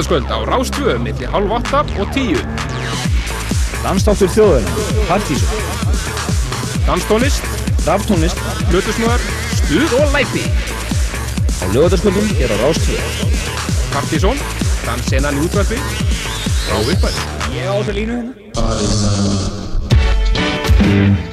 lögðarskvöld á Rástvö millir halv 8 og 10. Dansdáttur þjóðurinn, Partísson. Danstónlist, Raftónlist, hlutusnöðar, stuð og læti. Á lögðarskvöldum er á Rástvö. Partísson, dansenan í útvarpi, frá uppæð. Ég á þessa línu hérna.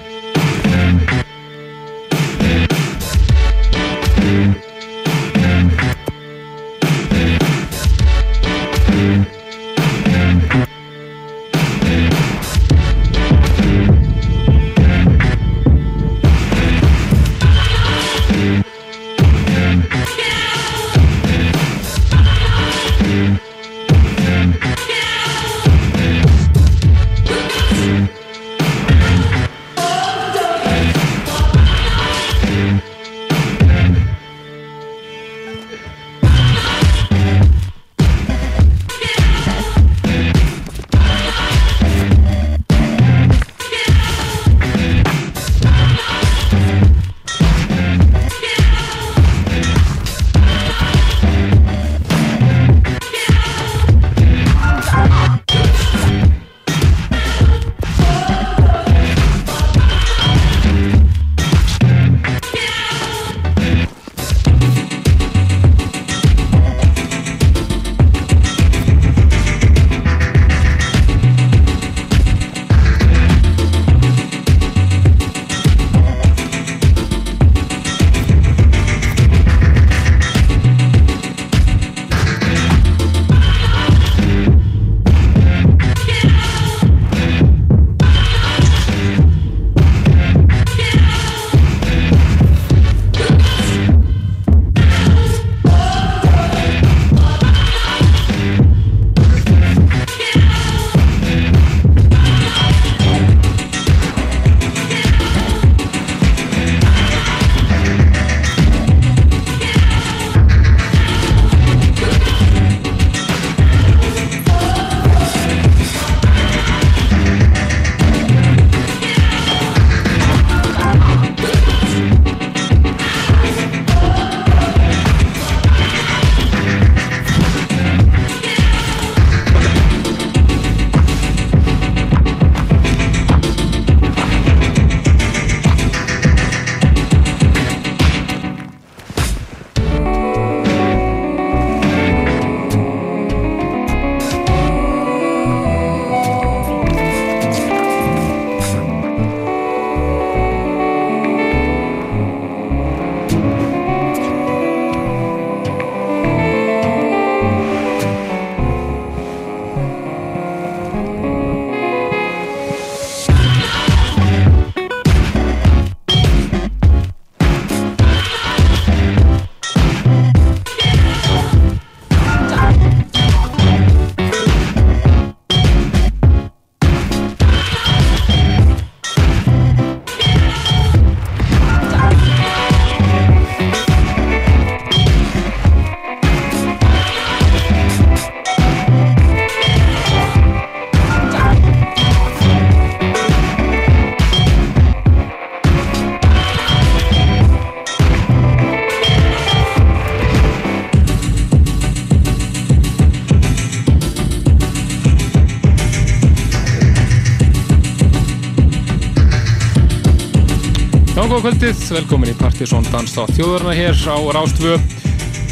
Kvöldið, velkomin í Partíson Dans á þjóðurna hér á Rástvö.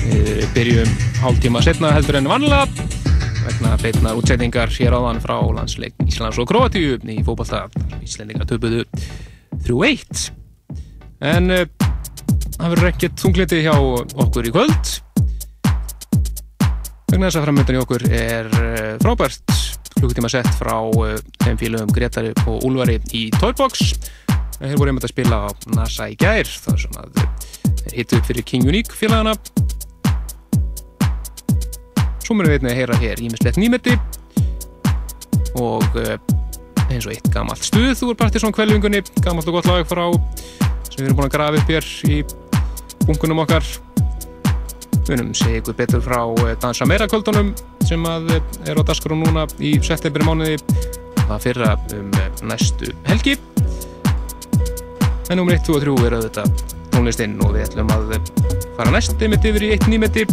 Við byrjum hálf tíma setna heldur en vanlega vegna beitnar útsetningar hér áðan frá landsleik Íslands og Kroatíu í fókbalta. Íslendingar töpuðu 3-1. En uh, það verður ekkert þungliti hjá okkur í kvöld. Vegna þess að framöndan í okkur er uh, frábært klukkutíma sett frá uh, þeim félögum Gretari og Úlvari í Toybox. Þeir voru einmitt að spila á NASA í gær það er svona að þeir hittu upp fyrir King Unique félagana. Svo mér veitna að heyra hér ímislegt nýmeti og uh, eins og eitt gamalt stuð úr Partisón kvelvingunni, gamalt og gott lag frá sem við erum búin að grafa upp hér í bunkunum okkar. Við erum segja ykkur betur frá uh, Dansa meira kvöldunum sem að uh, er á dasgru núna í september mánuði það fyrra um næstu helgi En nummer 1, 2 og 3 er auðvitað tónlistinn og við ætlum að fara næst einmitt yfir í eitt nýmeti.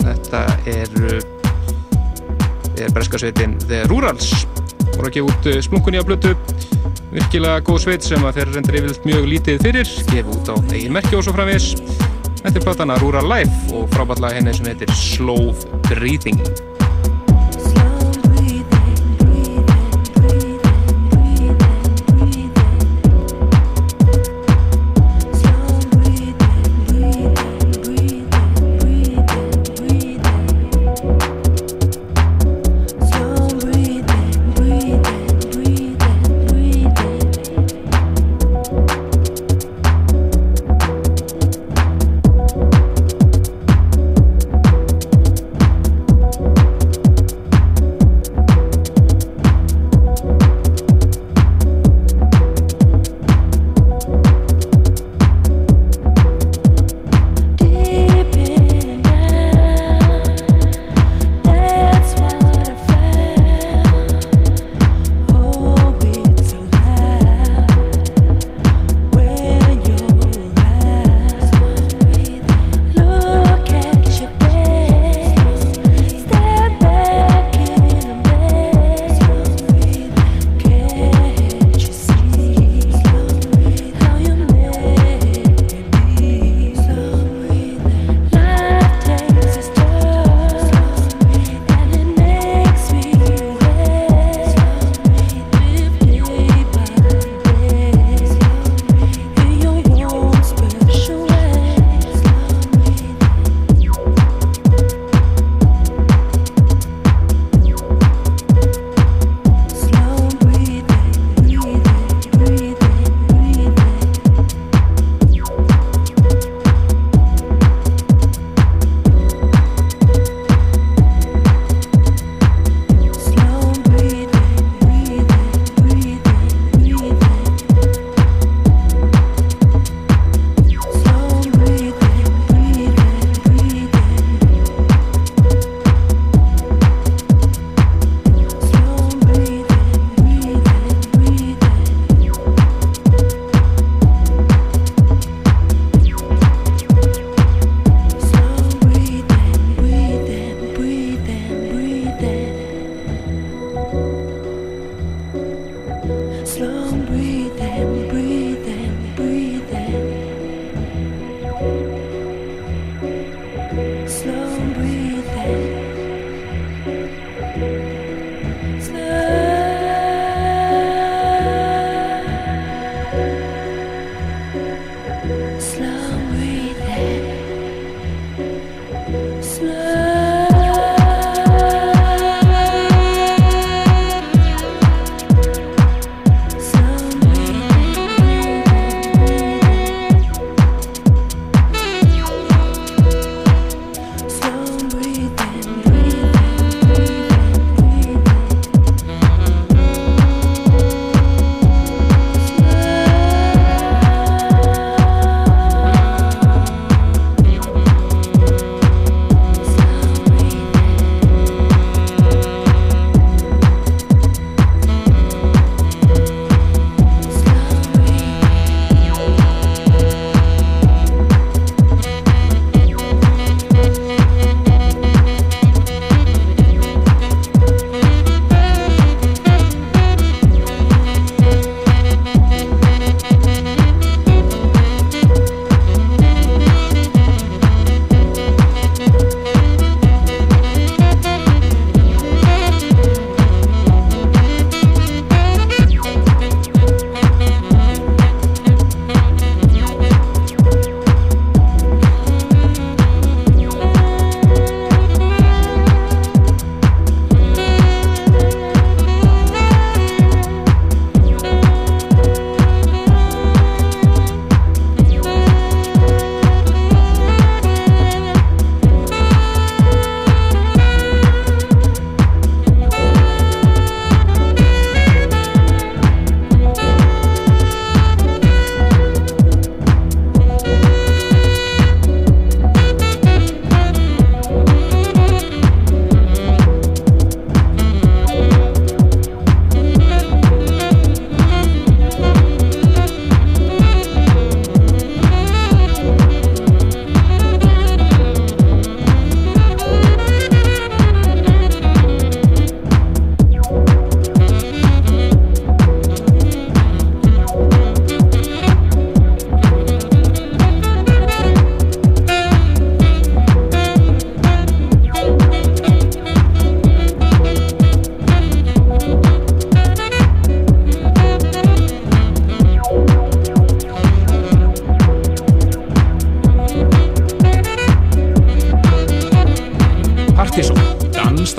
Þetta er þegar breska sveitin The Rurals. Voru að gefa út eh, splunkunni á blötu virkilega góð sveit sem að þeir reyndir yfirlt mjög lítið fyrir gefa út á eigin merki og svo framvis Þetta er platana Rural Life og frábætlega henni sem heitir Slow Breathing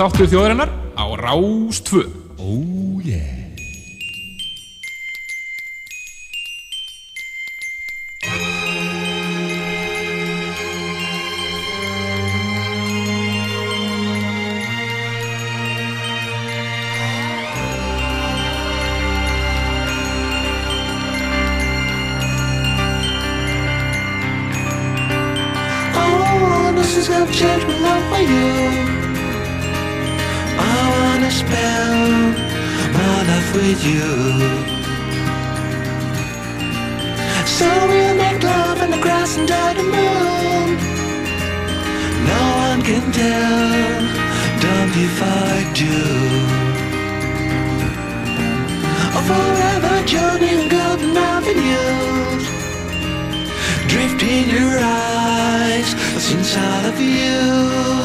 þáttu þjóðarinnar á Rástvö. What's inside of you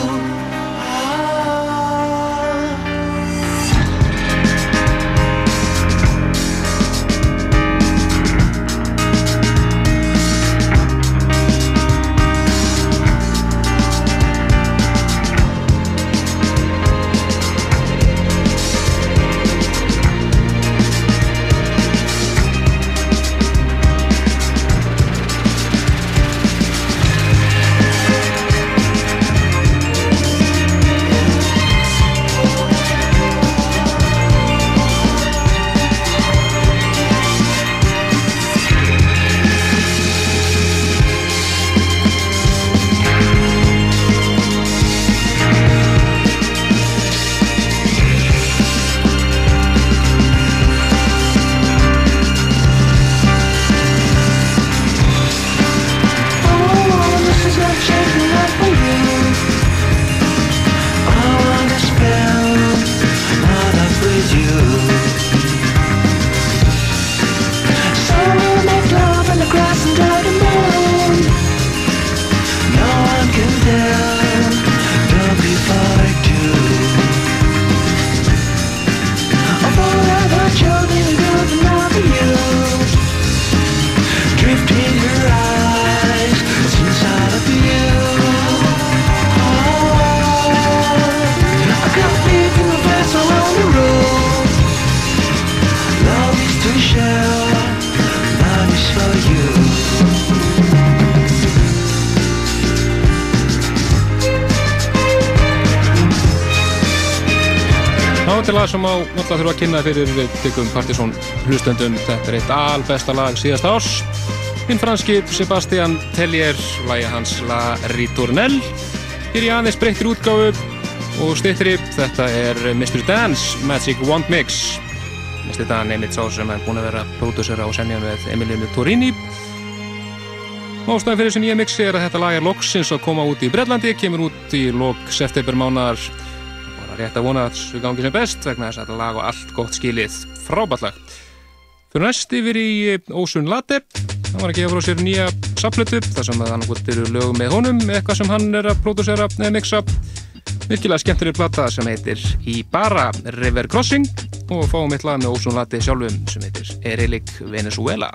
náttúrulega þurfa að kynna fyrir byggum Partisón hlustendum. Þetta er eitt albesta lag síðast árs. Hinn franski Sebastian Tellier, lagi hans La Ritournelle. Hér í aðeins breyttir útgáfu og stittri. Þetta er Mr. Dance Magic Wand Mix. Mr. Dan einmitt sá sem er búin að vera pródúsera og semja með Emiliano Torini. Ástæðan fyrir þessu nýja mixi er að þetta lag er loksins að koma út í Breitlandi, kemur út í lok september mánar rétt að vona að þessu gangi sem best vegna þess að þetta lag og allt gott skilið. Frábært lag. Fyrir næst yfir í Ósun Latte. Hann var að gefa frá sér nýja sapplötu þar sem hann gott eru lögum með honum eitthvað sem hann er að pródúsera eða mixa virkilega skemmtileg plata sem heitir Ibarra River Crossing og fáum eitt lag með Ósun Latte sjálfum sem heitir Erilik Venezuela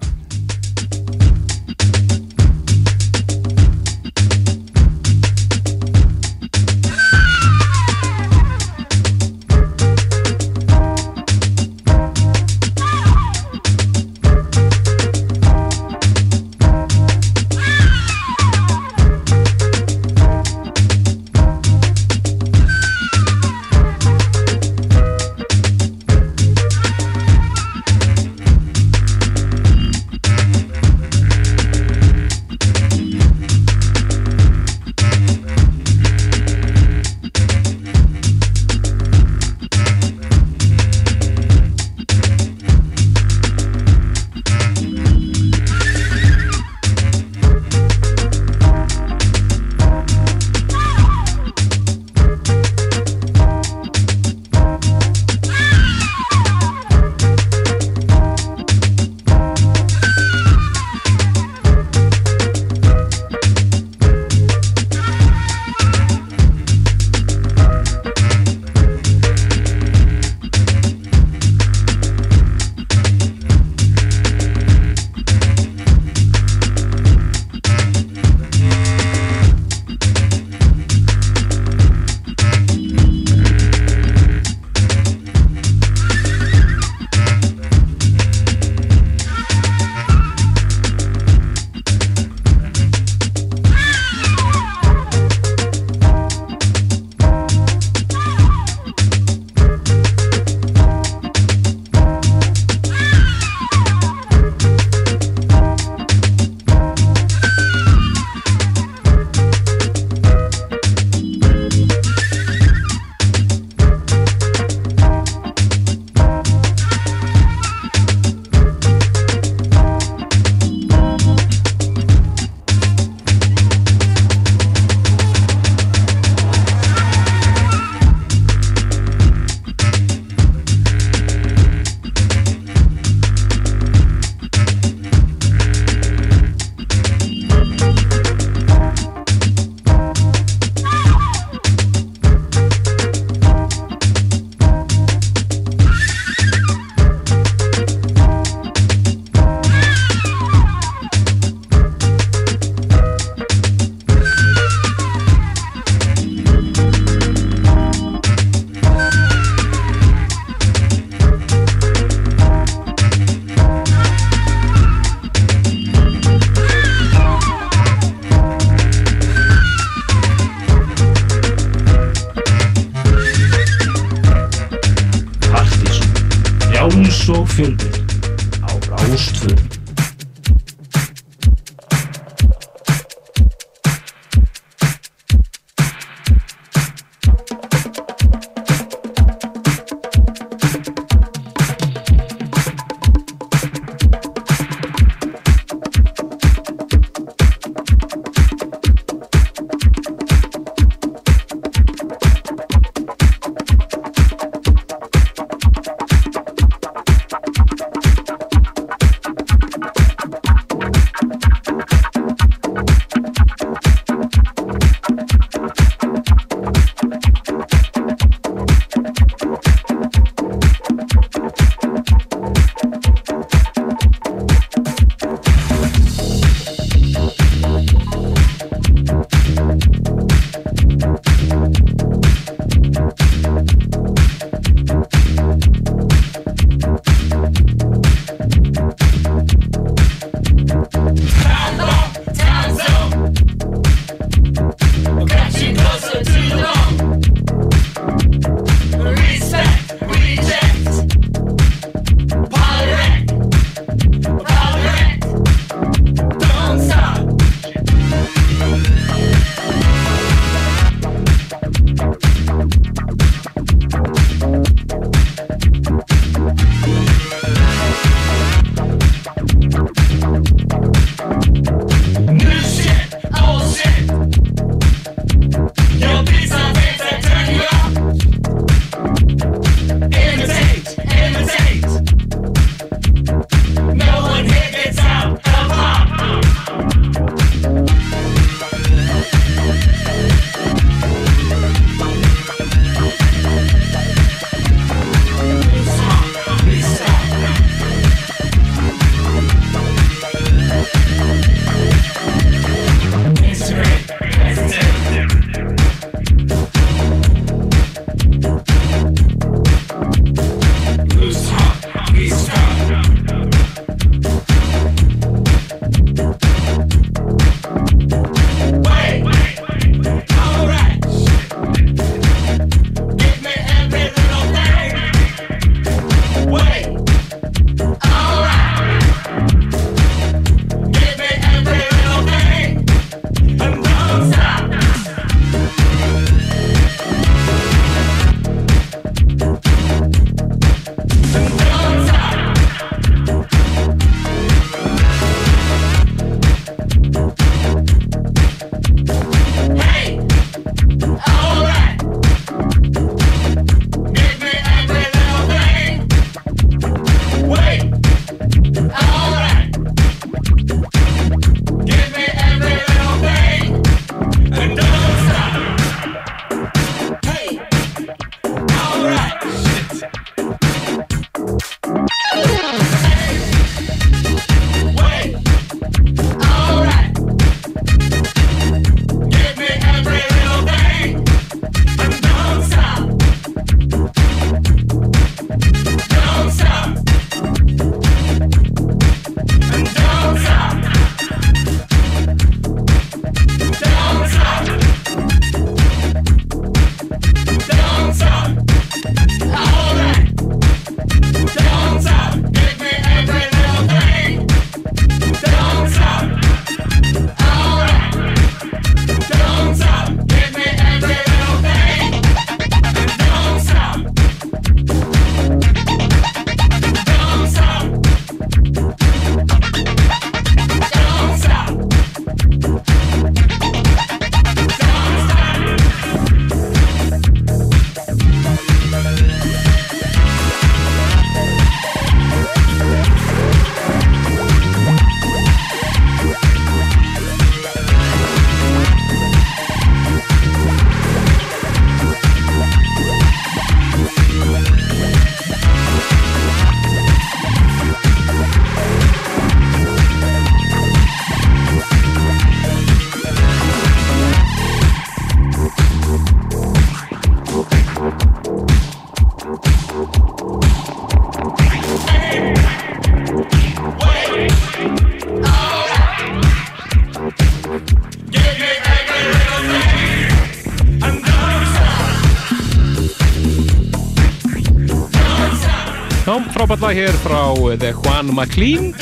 frábært lag hér frá The Juan MacLean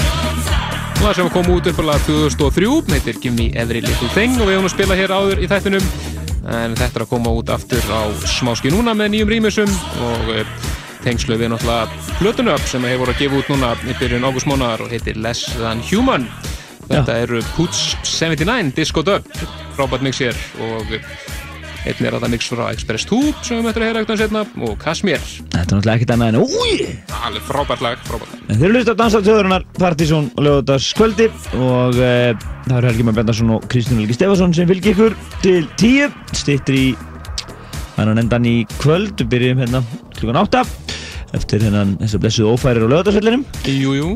lag sem kom út uppalega 2003 heitir Give Me Every Little Thing og við höfum að spila hér áður í þættinum. En þetta er að koma út aftur á smáski núna með nýjum rýmisum og eh, tengslu við náttúrulega Plutunöp sem hefur voru að gefa út núna í byrjun ágústmónar og heitir Less Than Human. Þetta eru Poots 79 Disco Dub. Frábært mix hér og einn er að það mix frá Express Tube sem við möttum að heyra eitthvað setna og Kashmir. Þetta er náttúrulega ekkert annað en úi! Alveg frábært lag, frábært lag. Þeir eru hlust að dansa tjóðurinnar Partísson og lögutaskvöldi og e, það eru Helgi Már Bendarsson og Kristján Helgi Stefansson sem fylgir ykkur til tíu stýttir í hann endan í kvöld. Við byrjum hérna klukkan átta eftir hennan þessar blessuð ófærir á lögutarsvellinum Jú, jú,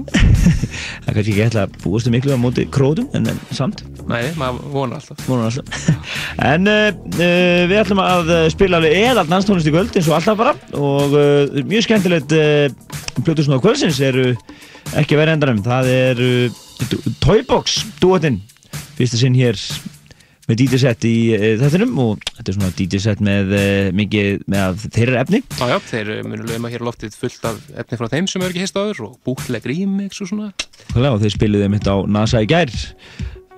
það er kannski ekki ætla að búast um miklu á móti krótum en, en samt. Nei, maður vonar alltaf. Vonum alltaf. En uh, uh, við ætlum að spila alveg eða danstónlist í kvöld eins og alltaf bara og uh, mjög skemmtilegt uh, Plutusnóð kvöldsins eru ekki verið endanum. Það er uh, Toybox duotinn fyrsta sinn hér með DJ-set í uh, þettinum og þetta er svona DJ-set með uh, mikið með þeirra efni. Já, já, þeir munu lögma hér á loftið fullt af efni frá þeim sem eru ekki heist áður og búkleg remix og svona Og þeir spiluðu mitt á NASA í gær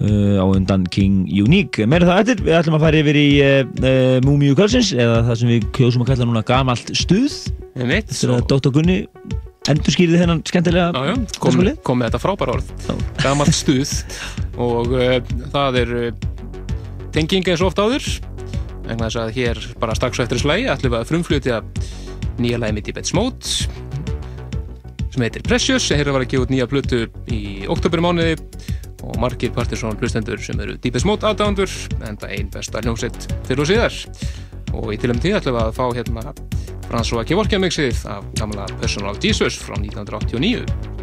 uh, á undan King Unique. Meira það eftir, við ætlum að fara yfir í uh, uh, Múmiu kvöldsins eða það sem við kjósum að kalla núna gamalt stuð Þetta er að Dr. Gunni endur skýrði þennan skemmtilega Já, já, kom, kom með þetta frábæra orð. Já. Gamalt stuð. Og uh, það er uh, tenging eins og oft áður. Vegna þess að hér bara strax eftir lagi ætlum við að frumflutja nýja lagi mitt í Bets Mode sem heitir Precious hér var að gefa út nýja plötu í oktober mánuði og margir Partisan hlustendur sem eru Deepest Mode aðdándur en það einn besta hljómsveit fyrir og síðar og í tilum tíð ætlum við að fá hérna François Kevorkian mixið af gamla Personal Jesus frá 1989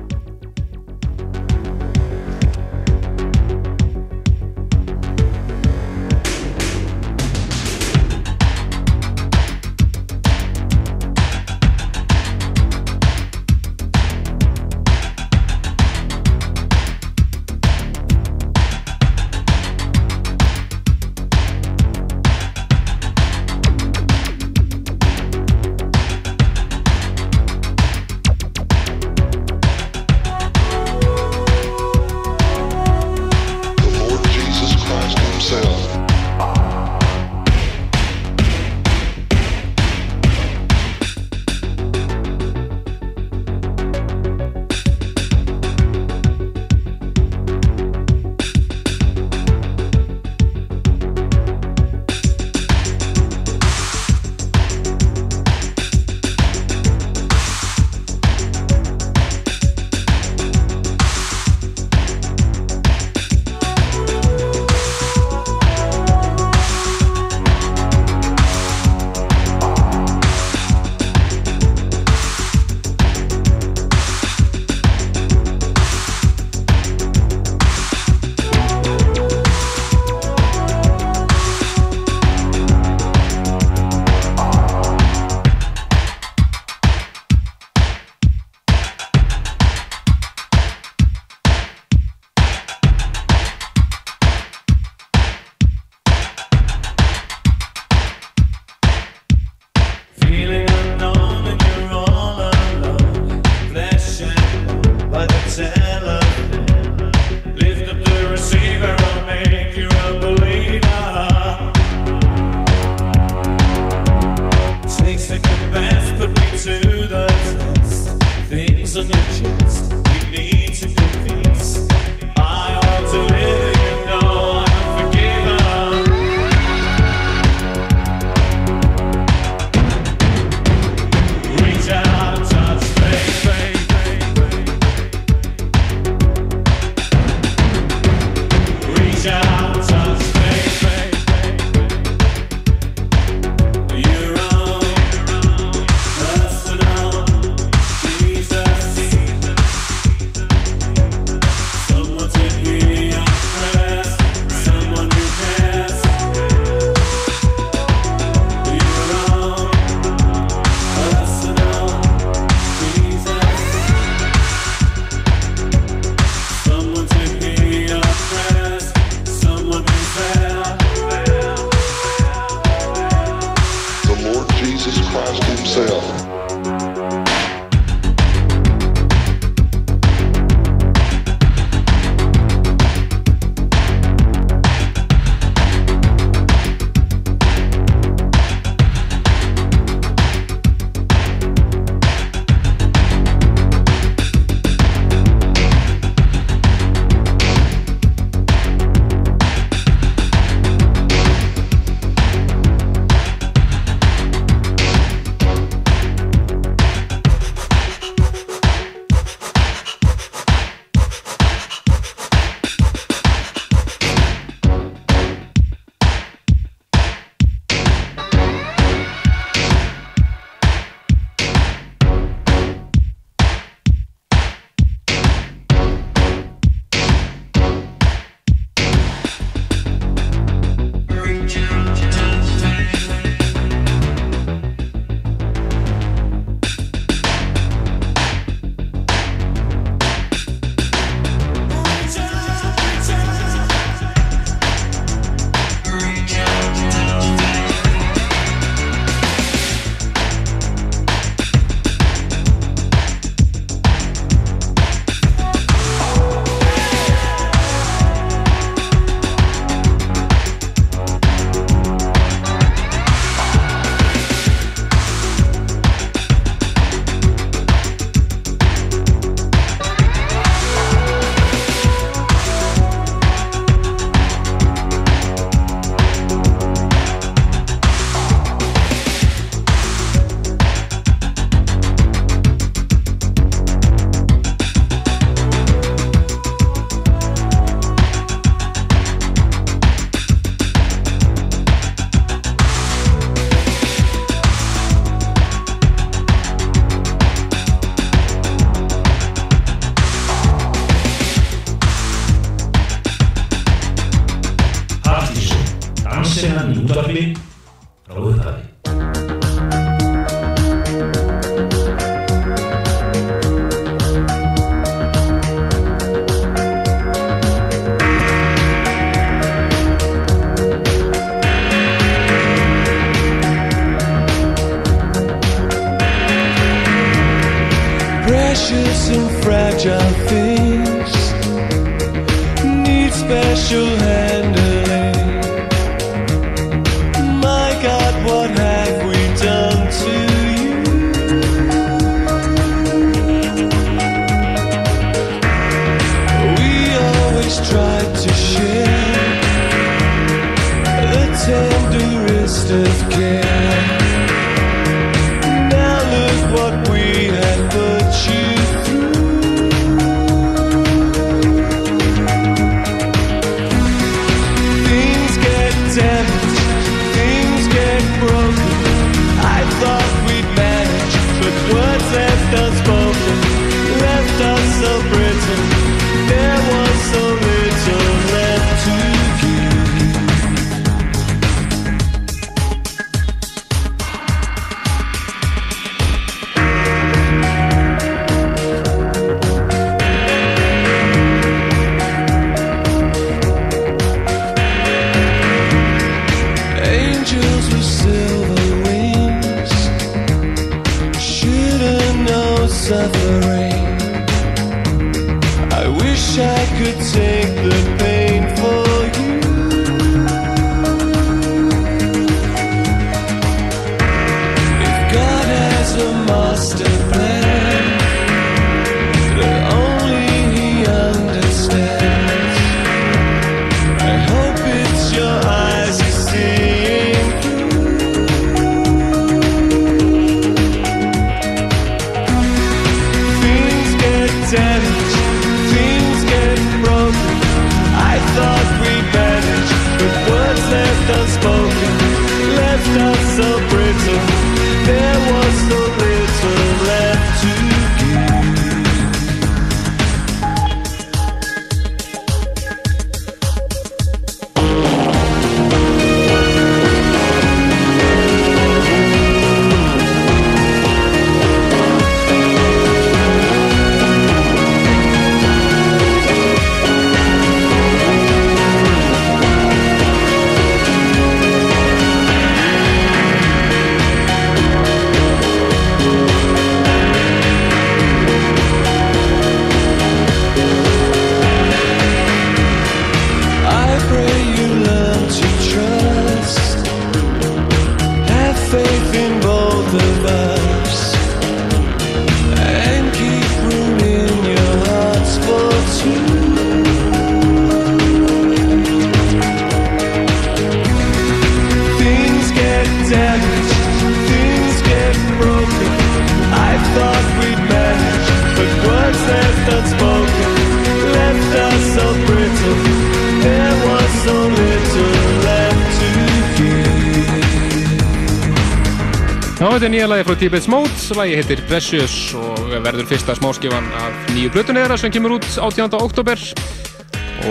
þetta er nýja lagi frá Tibet's Mode, lagi heitir Precious og verður fyrsta smáskifan af nýju plötunni þeirra sem kemur út 18. oktober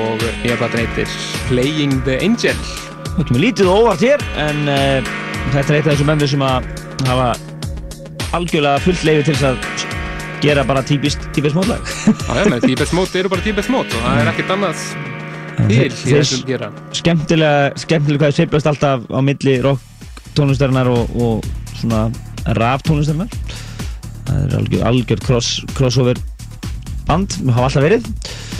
og nýja platan heitir Playing the Angel. Það kemur lítið og óvart hér en uh, þetta er eitt af þessum bændur sem að hafa algjörlega fullt leiði til að gera bara típist, típist mótlag. Já, já, nei, Tibet's Mode eru bara Tibet's Mode og það er ekkert annað til í Þeir- þessum gera. skemmtilega, skemmtilega hvað þið sveiflast alltaf á milli rock tónlistarinnar og, og svona raf tónlistarinnar. Það er algjör, algjör cross, crossover band, hafa alltaf verið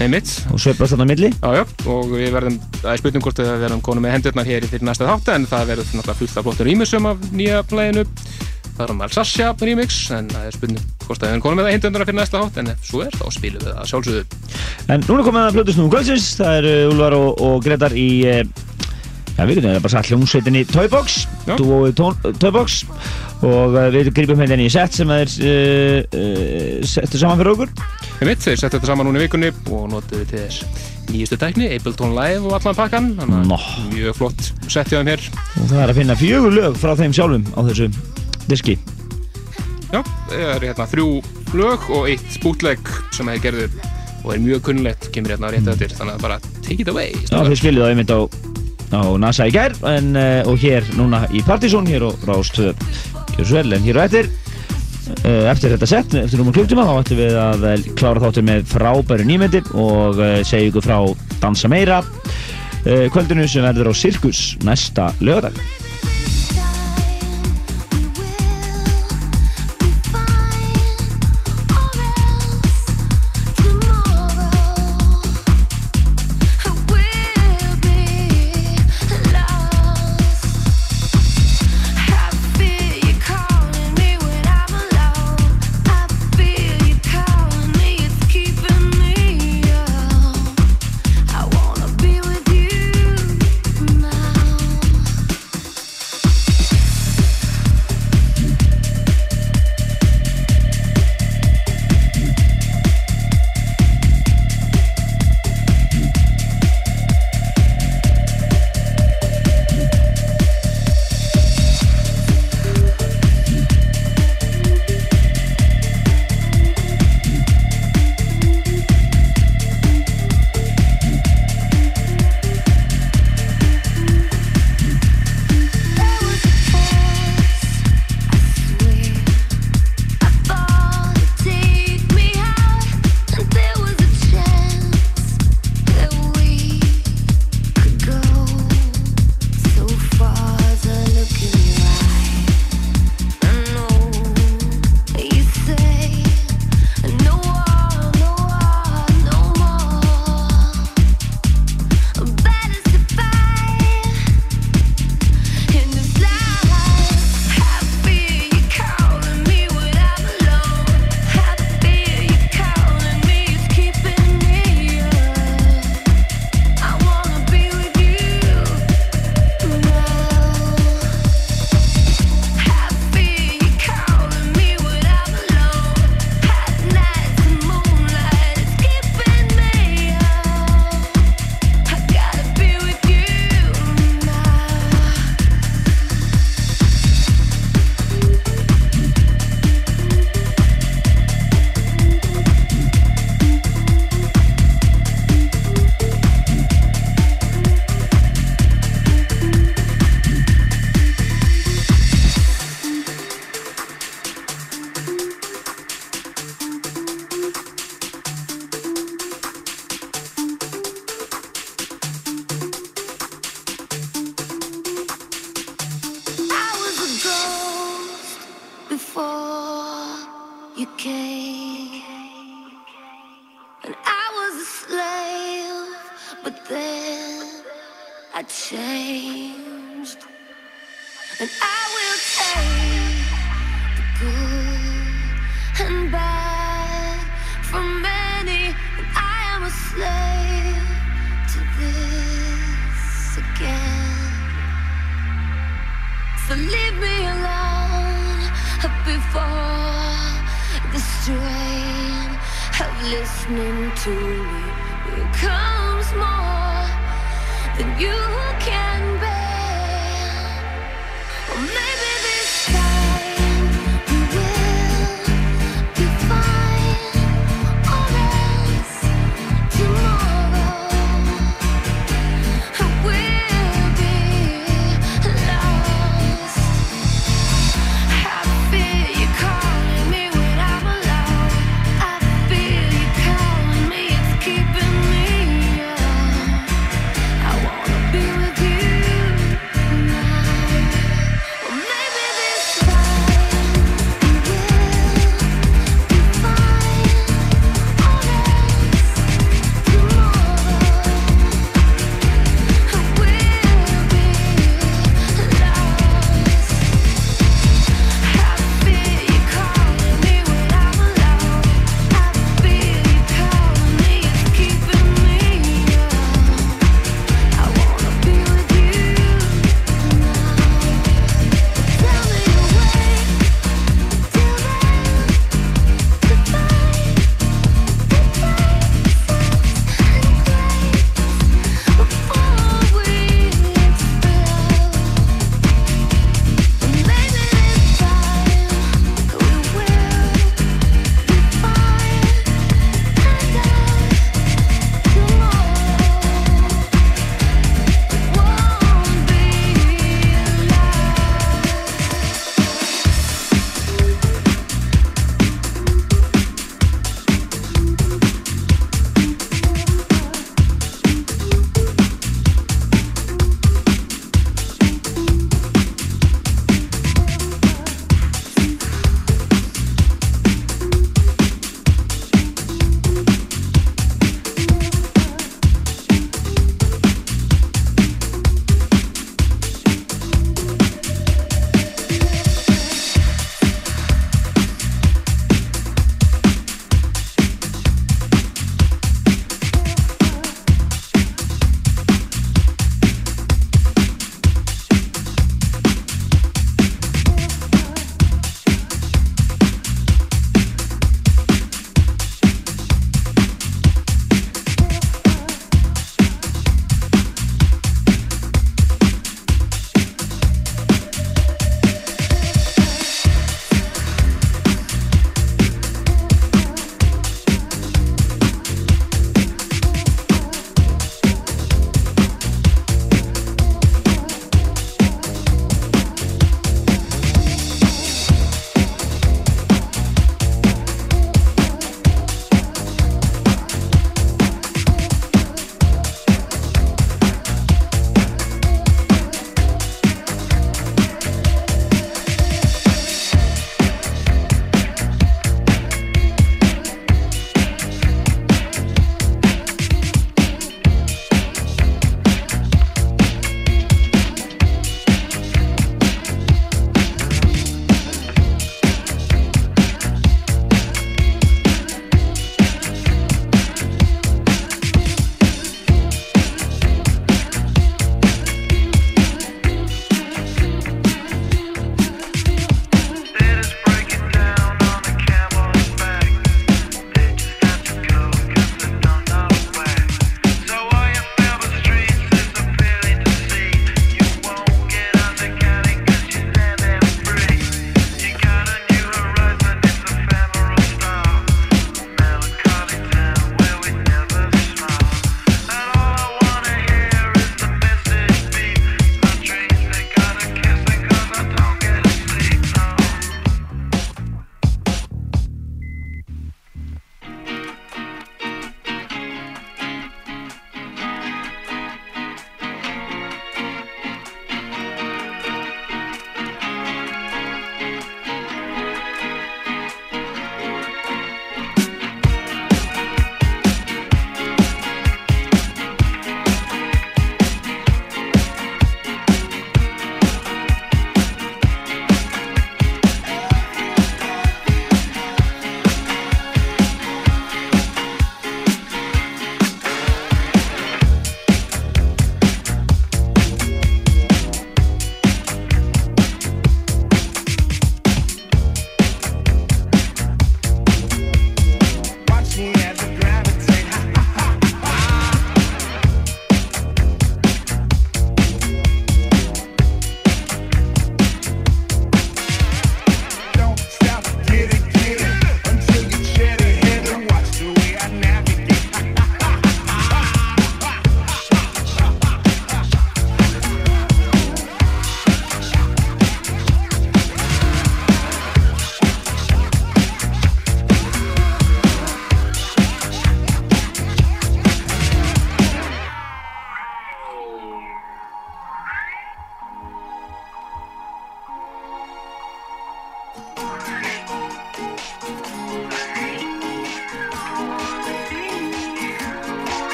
Nei, mitt. og sveiflast þarna milli. Já, já, og við verðum, það er spurning hvort við verðum konum með hendurnar hér í fyrir næsta þátt en það verður náttúrulega fullt af flottur rýmisum af nýja læginu. Það er um Alsassia remix en það er spurning hvort við verðum konum með hendurnar fyrir næsta þátt en ef svo er þá spilum við það sjálfsögðu. En núna komum við að plötusnúum kvöldsins, það eru Úlfar og, og Gretar í, eh, já við það bara sagt hljómsveitinni Toybox, og eh, við gripum hérna í set sem er eh, eh, settur saman fyrir okkur. Þeimitt, Þeir setja þetta saman núna í vikunni og notuðu til þess nýjastu tækni, Ableton Live og allan pakkan þannig að mjög flott setja þeim hér. Og það er að finna fjögur lög frá þeim sjálfum á þessu diski. Já, það eru hérna þrjú lög og eitt bútleg sem þeir gerðu og er mjög kunnlegt, kemur hérna rétt eftir. Þannig að bara take it away Já, þeir skiljuðu það einmitt á, á NASA í gerð en, og hér núna í Partizón hér á Rástöðu Jörsvel, en hér og eftir eh, eftir þetta sett, eftir um og klukktuma þá ættum við að eh, klára þáttu með frábæru nýmyndir og eh, segja ykkur frá Dansa meira kvöldinu sem verður á Sirkus næsta lögadag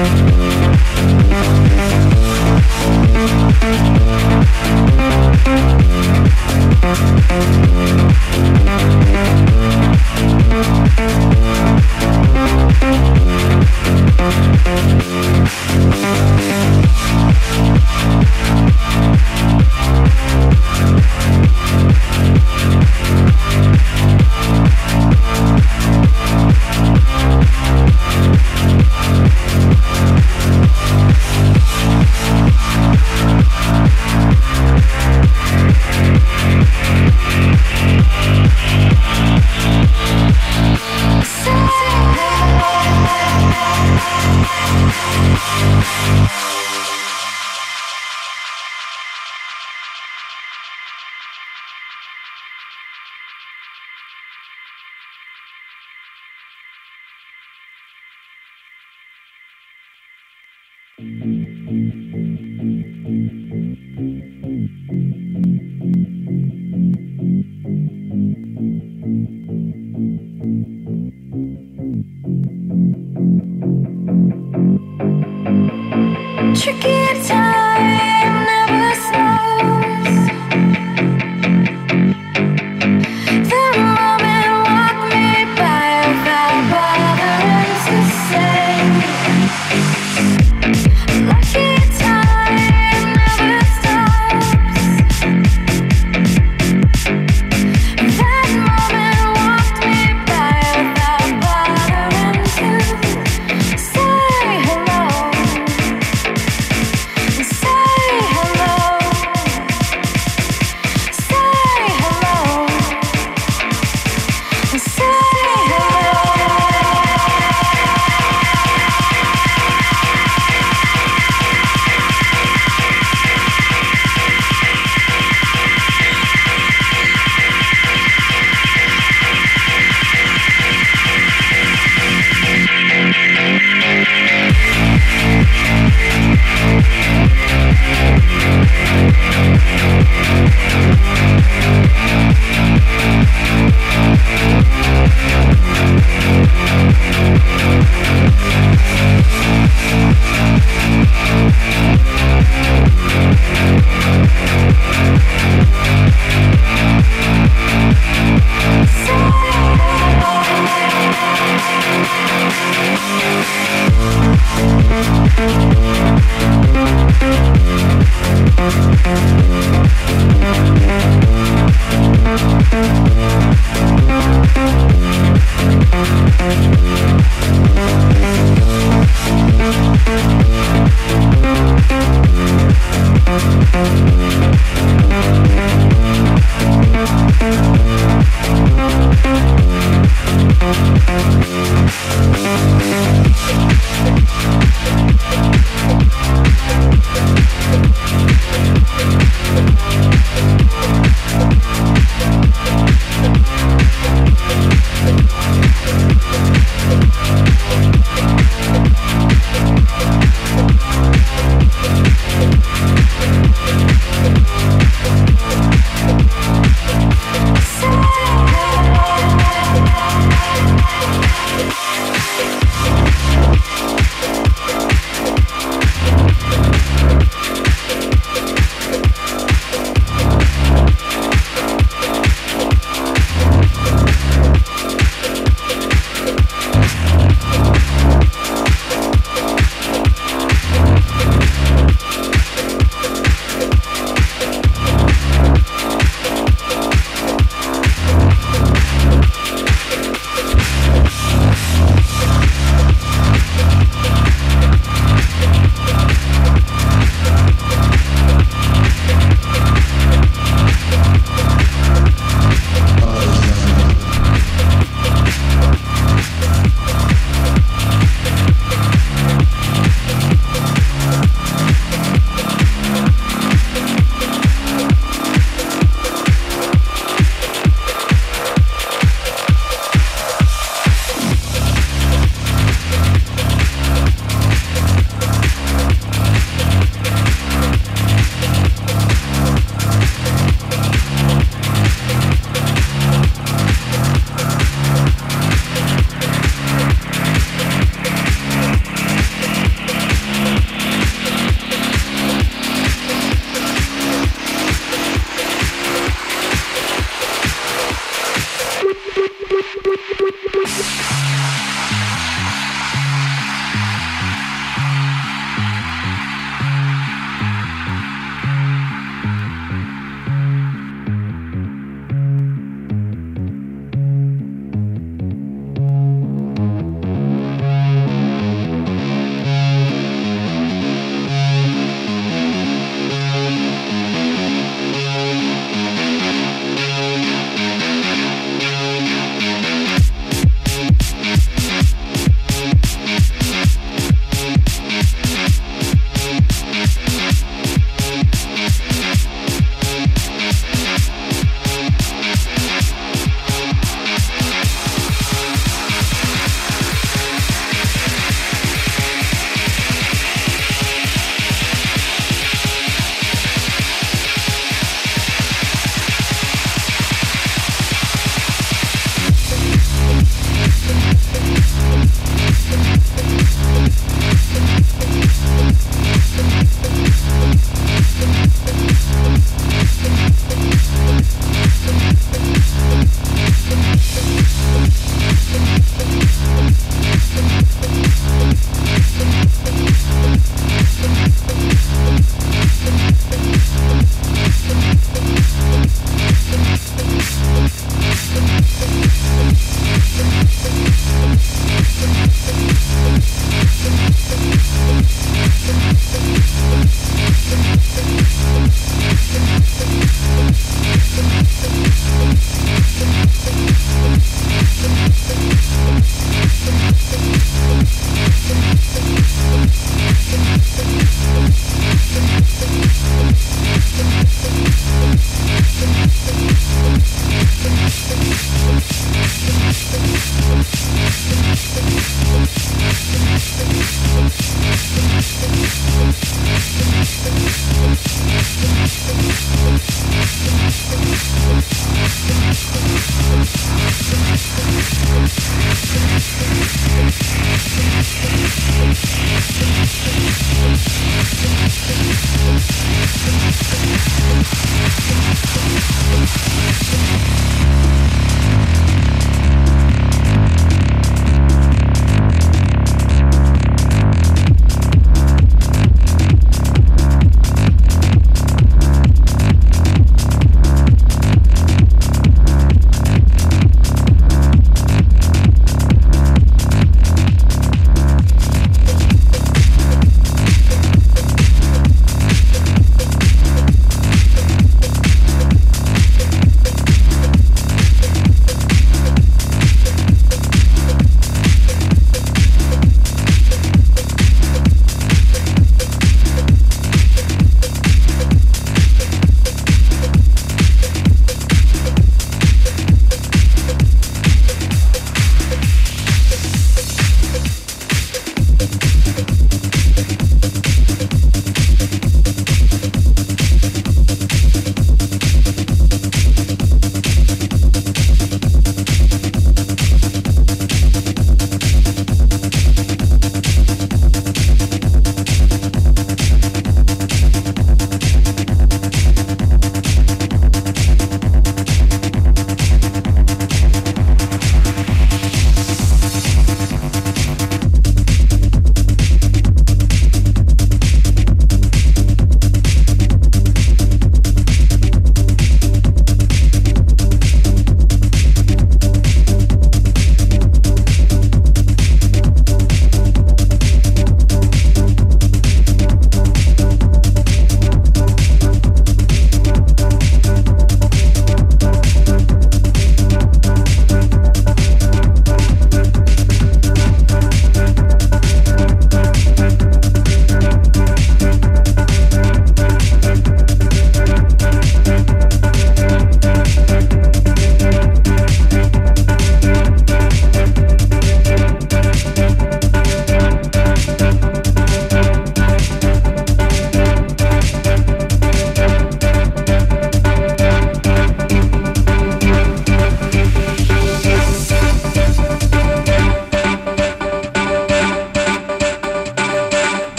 Música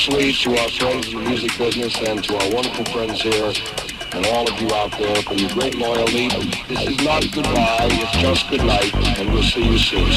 especially to our friends in the music business and to our wonderful friends here and all of you out there for your great loyalty. This is not goodbye, it's just good night, and we'll see you soon.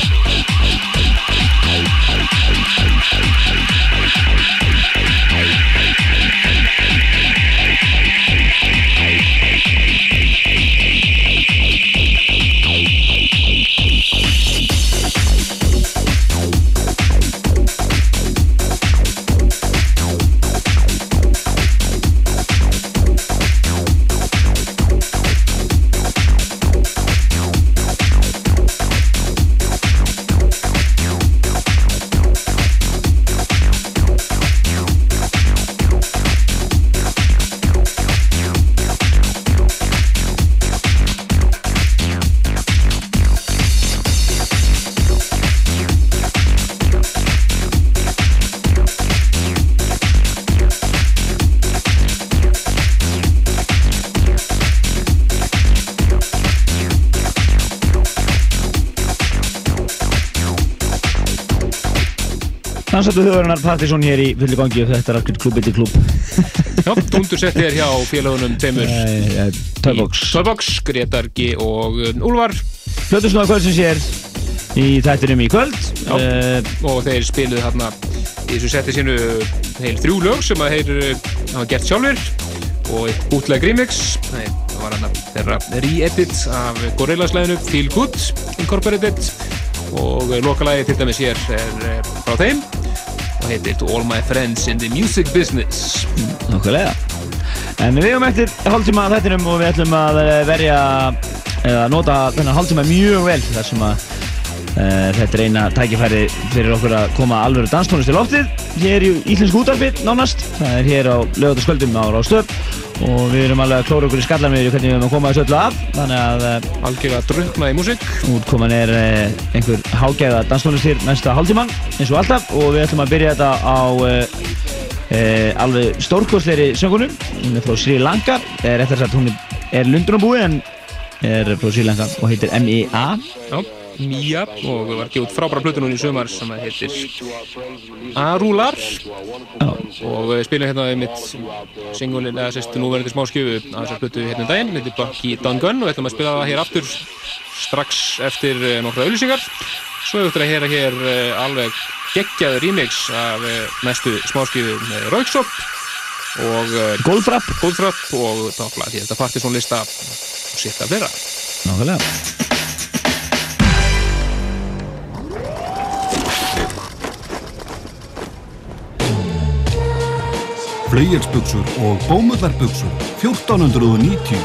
Dansættu þjóðarinnar Partisón hér í fulli gangi og þetta er algjörð klubbið til klubb Já, Dúndur setti þér hjá félagunum tveimur. Toybox. Toybox, Gretar G og um, Úlfar. Plötusnóða kvöldsins hér í þættinum í kvöld. Já. uh, og þeir spiluðu hérna í þessu setti sínu heil þrjú lög sem að þeir uh, hafa gert sjálfur og eitt útlega remix. Það var hérna þeirra re-edit af Gorillaz-læðinu Feel Good Incorporated. Og lokalagi til dæmis hér er uh, frá þeim og heitir To All My Friends in the Music Business. Nákvæmlega. En við höfum eftir hálftíma að þættinum og við ætlum að eh, verja eða nota þennan hálftíma mjög vel þar sem að uh, þetta er eina tækifæri fyrir okkur að koma alvöru danstónlist til loftið. Hér í Íslensku útarfi nánast. Það er hér á lögataskvöldum á Rástöp og við erum alveg að klóra okkur í skallan við hvernig við erum að koma þessu öllu af. Þannig að uh, algjörlega drukknað í músík. útkoman er uh, einhver hágæða danstónlist hér næsta hálftíman eins og alltaf. Og við ætlum að byrja þetta á uh, alveg stórkostleiri söngunum hún er frá Sri Lanka. Er eftir að hún er, er lundunabúi en er frá Sri Lanka og heitir M.I.A. Mía og var gefið frábæra plötu núna í sumar sem að heitir Arular og við spilum hérna við mitt singulin eða sérstu núverandi smá skjöfu að þessar plötu hérna um daginn, þetta er Bucky Done Gun og við ætlum að spila það hér aftur strax eftir eh, nokkra auðlýsingar svo við ætlum að heyra hér eh, alveg geggjaður remix af eh, næstu smáskjöfu með Rauksop og Goldfrapp og táfla því þetta Partisan lista og sitt af þeirra Nákvæmlega Flauelsbuxur og bómullarbuxur 1490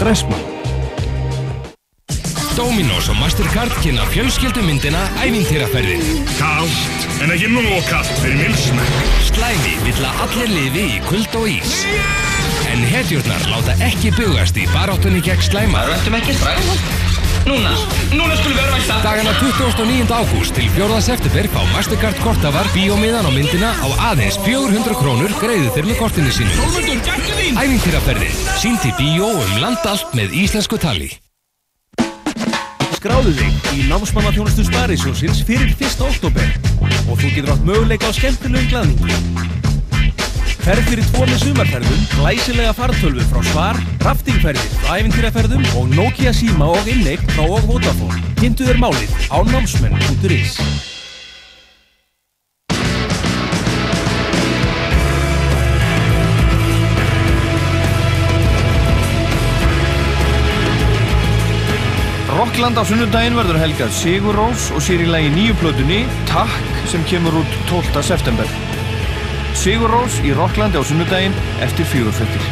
Dressmann Dominos og Mastercard kynna fjölskyldumyndina Ævintýraferðin. Kátt, en ekki nóg kallt fyrir minn smekk. Slæmi vill að allir lifi í kuld og ís. En hetjurnar láta ekki bugast í baráttunni gegn slæma. Röndum ekki strax. Núna, núna skulum við örvæksta. Dagana 29. ágúst til 4. september fá Mastercard kortafar bíómiðan á myndina á aðeins 400 krónur greiðu þeir með kortinu sínu. Þólmundur, gættu þín! Ævintýraferðin, sínt í bíó um land allt með íslensku tali. Skráðu þig í námsmannaþjónustu Sparisjósins fyrir 1. oktober og þú getur átt möguleika á skemmtilegum glaðningi. Ferð fyrir tvo með sumarferðum, glæsilega fartölvu frá Spar, raftingferðir frá æfintýraferðum og Nokia síma og inneign frá og Vodafone. Kynntu þér málið á námsmenn.is. Rockland á sunnudaginn verður helgað Sigur Rós og sér í lagi nýju plötunni Takk sem kemur út 12. september. Sigur Rós í Rocklandi á sunnudaginn eftir fjögurfettir.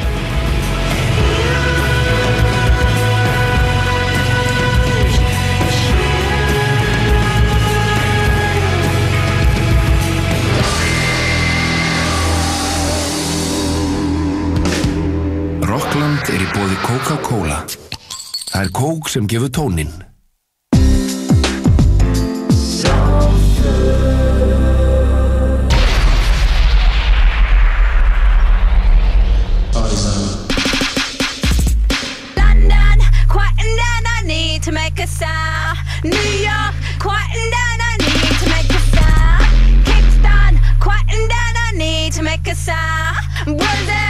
Rockland er í bóði Coca-Cola. Það er kók sem gefur tónin. Arkansas, New York, quieting down. I need to make a sound. Kingston, quieting down. I need to make a sound. Brazil.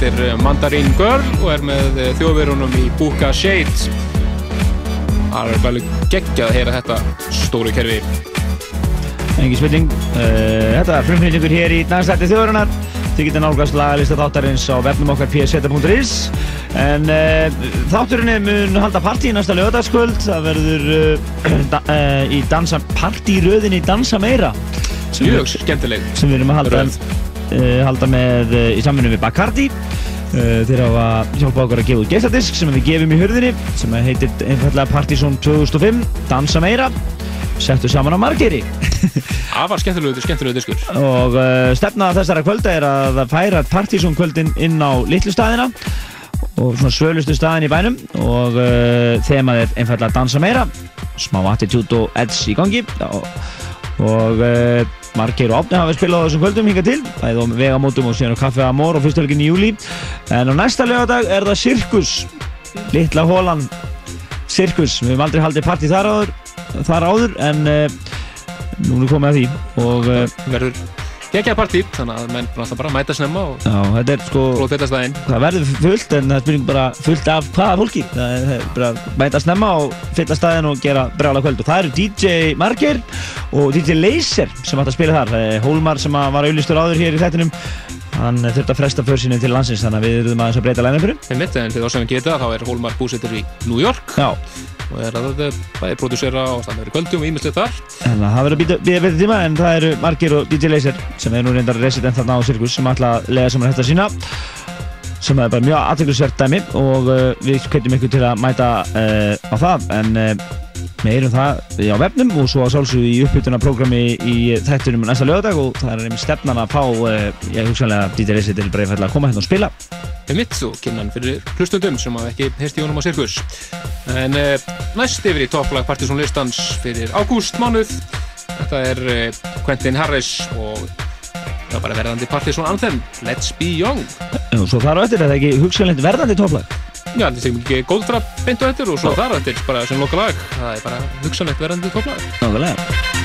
Heitir eh, Mandarin Girl og er með eh, þjóðverunum í Buka Shade það er vel geggjað að heyra þetta stóru kerfi Engi spilling. Uh, þetta er frumflýtingur hér í danslætti þjóðurinnar. Þið getur nálgast lagalista þáttarins á webnum okkar pseta.is En uh, þátturinni mun halda partí næsta lögadagskvöld. Það verður uh, da, uh, í dansa, Dansa Meira. mjög skemmtileg Sem við erum að halda, uh, halda með uh, í samfunni við Bacardi. Uh, þeir hafa hjálpað okkur að gefa út geisladisk sem við gefum í hurðinni sem heitir einfallega Partizón 2005 Dansa Meira settu saman á Margeri afar skemmtilegu, skemmtilegu diskur. Og uh, stefna þessara kvölda er að færa Partizón kvöldin inn á litlu staðina og svona svölustu staðin í bænum og uh, þemað er einfallega dansa meira. Smá attitude og edge í gangi. Og, og uh, margir og opni hafa spilað á þessum kvöldum hinga til. Bæði á vegamótum og síðan á Kaffe Amor og fyrstuleikin í júli en á næsta lögadag er það Sirkus litla hólan Sirkus, við hefum aldrei haldið partí þar áður, þar áður en uh, nú er komið að því. Og uh, verður geggjað partí þannig að menn bara mæta snemma og þetta er sko það verður fullt en það spurning bara fullt af hvaða fólki. Það er, bara mæta snemma og fylla staðin og gera brjála kvöld. Og það eru DJ Marger og DJ Laser sem átt að spila þar. Hólmar sem að var auðlistur áður hér í þettinum hann þurfti að fresta för sinni til landsins þannig að við erum aðeins að breyta lænafyrir en mitt, en fyrir þá sem við geta þá er Hólmar búsettur í New York. Já. og er að bæði prodúsera og stannir í kvöldum og ímislegt þar. En það verður að býta betri tíma en það eru Marger og DJ Laser sem er nú reyndar resident þarna á Circus sem ætla að lega saman þetta sína sem er bara mjög aðteglisvert dæmi. Og uh, við kveitum ykkur til að mæta uh, á það. En uh, heyrum það á vefnum og svo að sálsögðu í uppbytunarprogrammi í þættunum næsta lögadag og það er einmitt stefnan að fá uh, ég hugsanlega DJ Laser til bara einfallega að koma hérna og spila. Með mitt og kynna hann fyrir hlustundum sem hafa ekki heyrst í honum á Sirkus. En uh, næst yfir í topplag Partizón listans fyrir ágúst mánuð þetta er uh, Quentin Harris og það er bara verðandi Partizón anthem Let's Be Young. Og svo þar á eftir er það ekki hugsanlegt verðandi topplag? Já, þetta er ekki góldfra beint á eftir og svo þar á eftir bara sem loka lag það er bara hugsanlegt verðandi topplag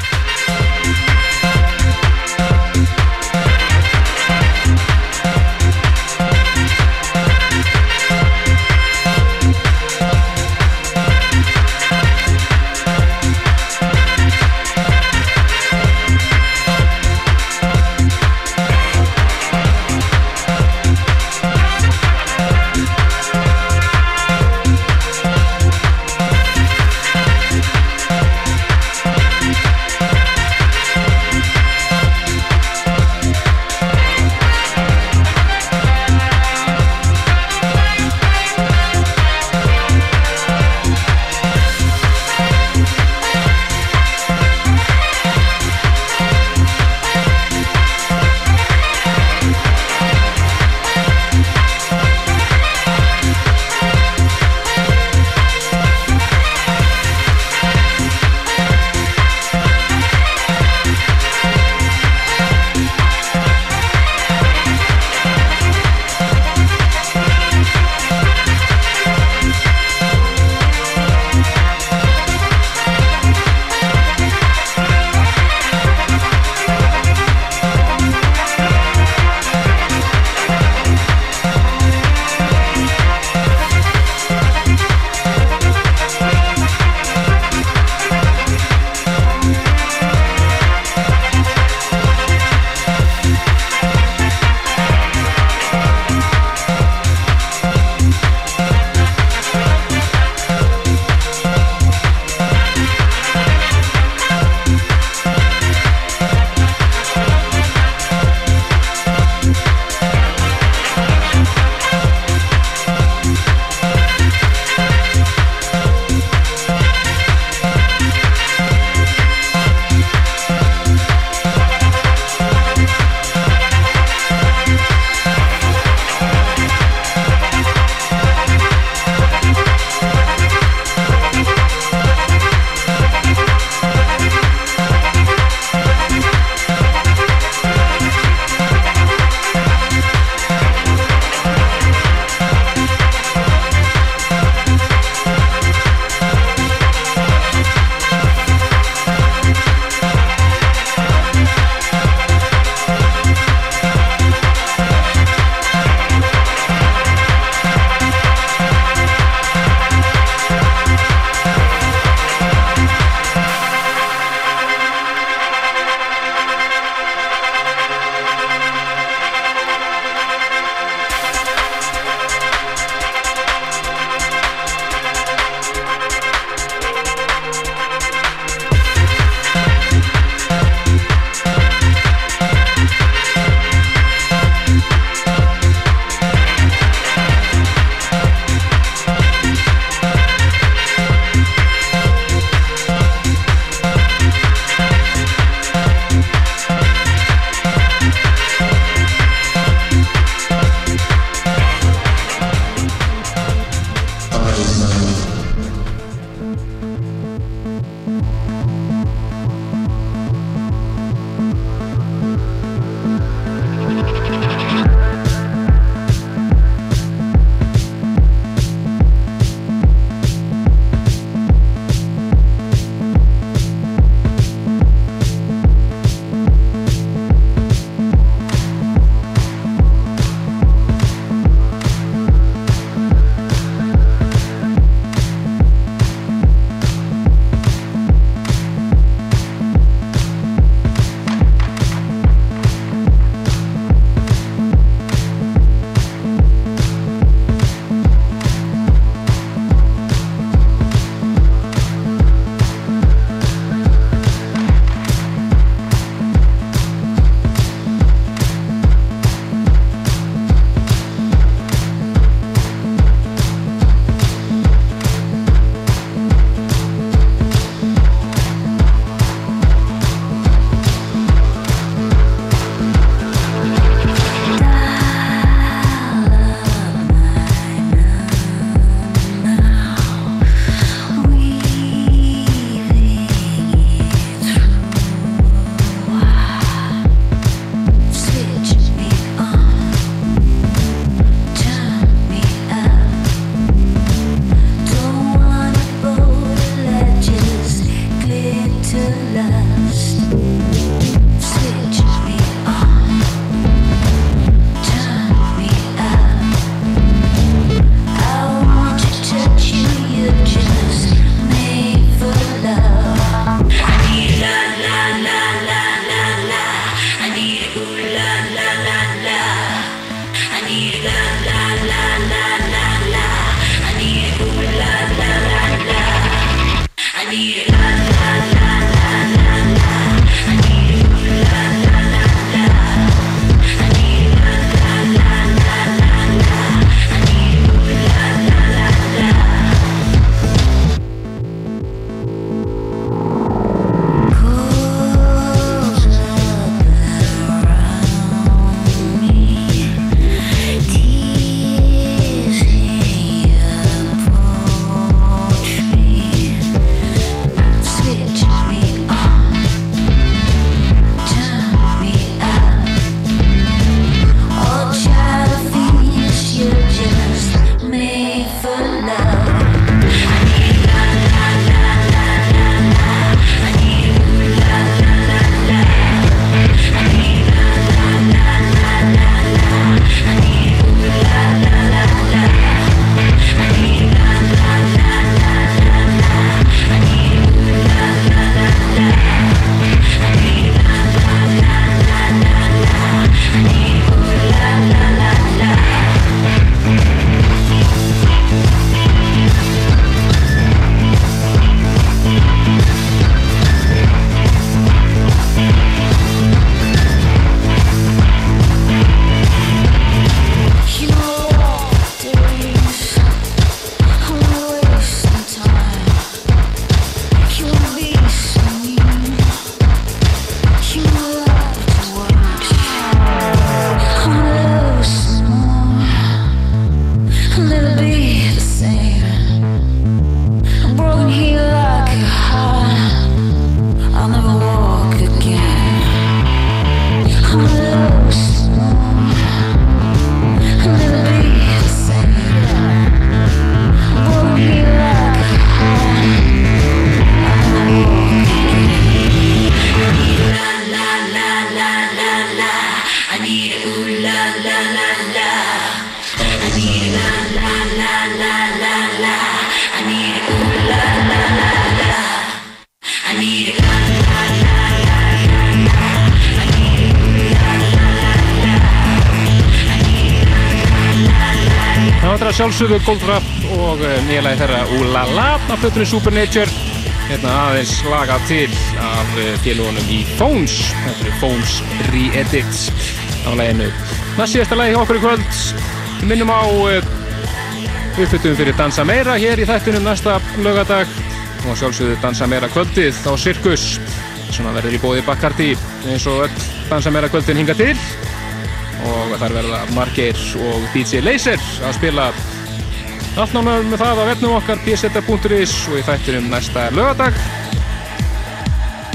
sjálfsögðu Goldfrapp og nýjalæði þeirra Úlala af flutunni Supernature hérna aðeins lagað til af uh, félagunum í Phones þetta eru Phones Re-Edits á læginu. Það síðasta lægi okkur í kvöld. Við minnum á uh, uppfytum fyrir Dansa Meira hér í þættinum næsta lögadag og sjálfsögðu Dansa Meira kvöldið á Sirkus. Sem verður í bóði Bacardi eins og öll Dansa Meira kvöldin hinga til. Og þar verða Margeir og DJ Laser að spila allt nánar með það á vefnum okkar pseta.is og í þættinum næsta lögadag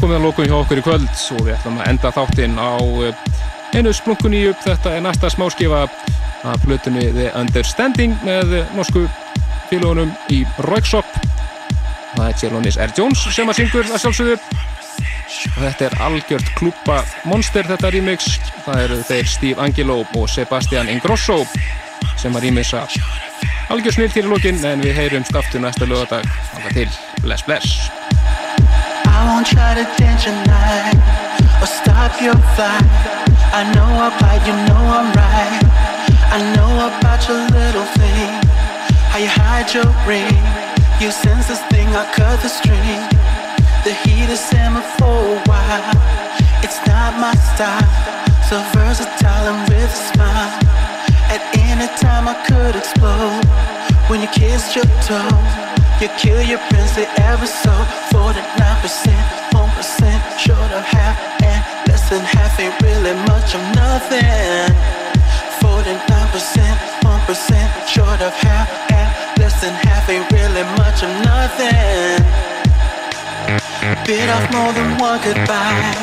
komið að lókun hjá okkur í kvöld og við ætlum að enda þáttinn á eh, einu splunkunni upp. Þetta er næsta smáskifa af flutunni The Understanding með norsku félagunum í Roykshop það er Jelonis R. Jones sem að syngur að sjálfsögðu. Og þetta er algjört klúpa monster þetta remix. Það eru þeir Steve Angelo og Sebastian Ingrosso sem að remixa algjör snill til lókin en við heyrum aftur næsta lögadag þangað til, bless bless I won't try to dance your night or stop your flight. I know about you, know I'm right. I know about your little thing, how you hide your ring. You sense this thing, I cut the string. The heat is simmer for a while. It's not my style, so versatile and with a smile. Any time I could explode. When you kissed your toe. You kill your princely ever so. 49%, 1% short of half And less than half ain't really much of nothing. 49%, 1% short of half And less than half ain't really much of nothing. Bit off more than one goodbye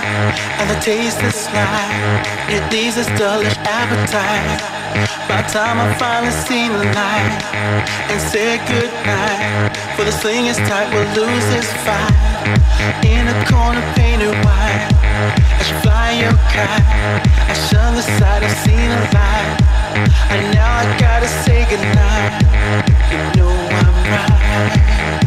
And the taste is sly It leaves a dullish appetite By the time I finally seen the light And said goodnight For the sling is tight, we'll lose this fight. In a corner painted white As you fly your kite I shun the sight, I've seen a light. And now I gotta say goodnight You know I'm right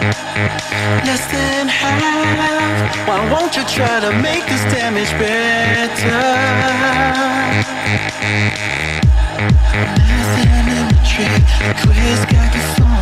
less than half. Why won't you try to make this damage better? Less than a imagery, quiz got you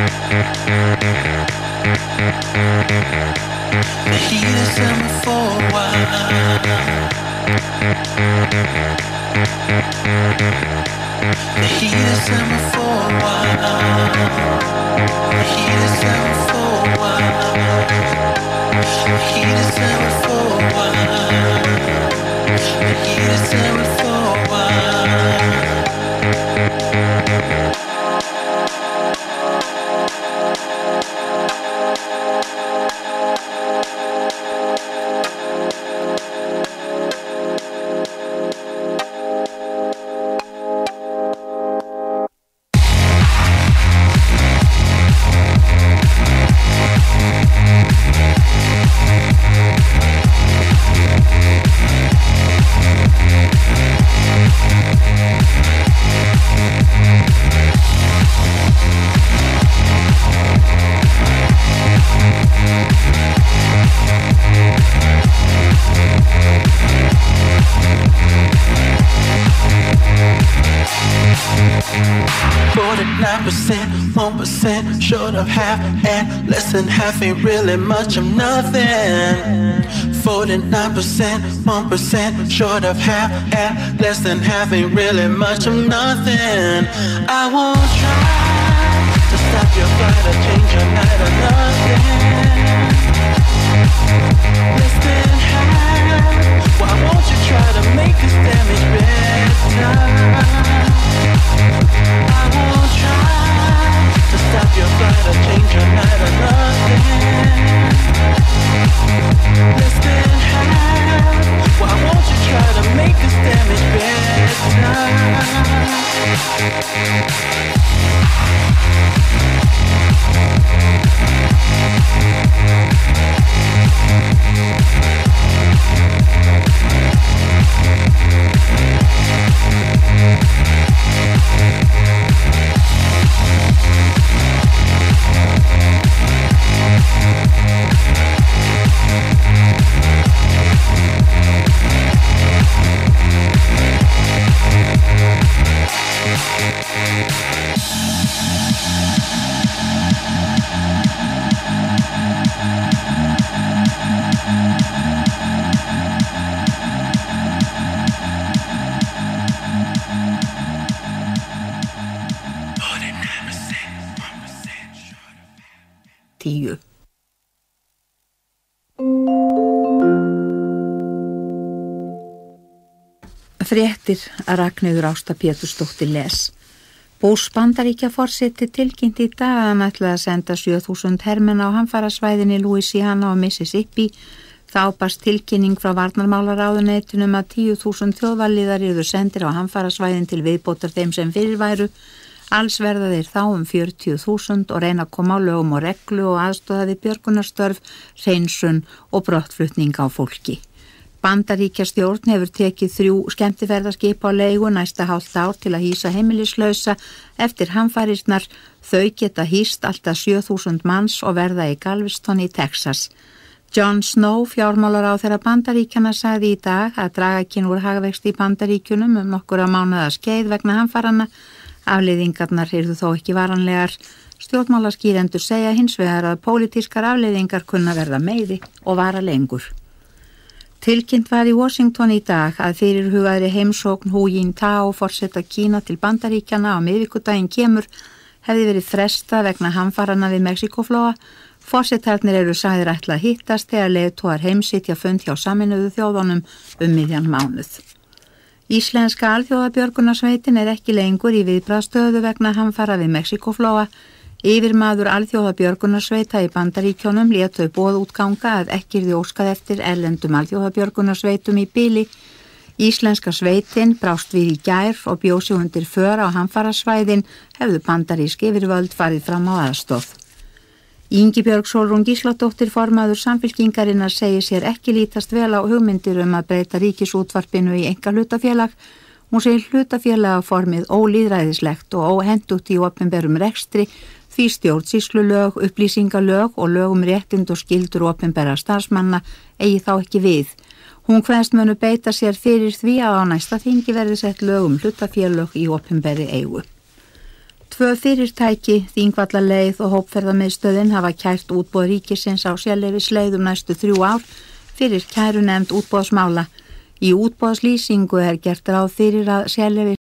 less than half is The heat is in me for a less than half ain't really much of nothing. 49%, 1% short of half, and less than half ain't really much of nothing. I won't try to stop your flight or change your night or nothing. Less than half. Why won't you try to make this damage better? I won't try stop your flight or change your night or nothing. Half. Why won't you try to make this damage Tíu. Fréttir að Ragnhildur Ásta Pétursdóttir les. Bús Bandaríkja fórseti tilkynnt í dag að hann ætlaði að senda 7000 hermenn á hamfarasvæðinni Louisiana og Mississippi. Þá barst tilkynning frá varnarmálaráðuneytunum að 10.000 þjóðvalliðar eru sendir á hamfarasvæðin til viðbótar þeim sem fyrirværu. Alls verða þeir þá um 40.000 og reyna að koma á lögum og reglu og aðstóðaði björgunarstörf, hreinsun og brottflutning á fólki. Bandaríkja stjórn hefur tekið þrjú skemmtiferðarskip á leigu næsta hálft ár til að hýsa heimilislausa eftir hamfærisnar. Þau geta hýst alltaf 7000 manns og verða í Galveston í Texas. John Snow, fjármálar á þeirra bandaríkjana, sagði í dag að draga kyn úr hagvext í bandaríkunum um nokkura mánuða skeið vegna hamfarana. Afleiðingarnar eru þó ekki varanlegar. Stjórnmálaskýrendur segja hins vegar að pólitískar afleiðingar kunna verða meiri og vara lengur. Tilkynnt var í Washington í dag að fyrir hugaðri heimsókn Hu Jintao fórsetta Kína til bandaríkjana á miðvíkudaginn kemur hefði verið fresta vegna hamfarana við Mexikoflóa. Fórsettarnir eru sagðir ætla að hittast þegar leiðtóar heimsitja fund hjá saminuðu þjóðunum um miðjan mánuð. Íslenska alþjóðabjörgunarsveitin er ekki lengur í viðbraðstöðu vegna hamfara við Mexikoflóa. Yfirmaður alþjóðabjörgunarsveita í bandaríkjónum létau bóð útganga að ekkirði óskað eftir erlendum alþjóðabjörgunarsveitum í bíli. Íslenska sveitin brást við í gær og bjósi undir för á hamfarasvæðin hefðu bandarísk yfirvöld farið fram á aðstóð. Ingi Björg Solrún Gísladóttir formaður samfélkingarinnar segir sér ekki lítast vel á hugmyndir um að breyta ríkisútvarpinu í enga hlutafélag. Hún segir hlutafélagaformið ólýðræðislegt og óhendut í opnumberum rekstri því stjórnsíslulög, upplýsingalög og lögum réttind og skildur opnbæra starfsmanna eigi þá ekki við. Hún hverst munu beita sér fyrir því að á næsta þingi verði sett lögum hlutafélög í opnbæri eigu. Tvö fyrirtæki, þingvallaleið og hópferðamiðstöðin hafa kært útbóð ríkisins á sjálfleifisleiðum næstu þrjú ár fyrir kæru nefnd útbóðsmála. Í útbóðslýsingu er gert ráð fyrir að sjálfleifi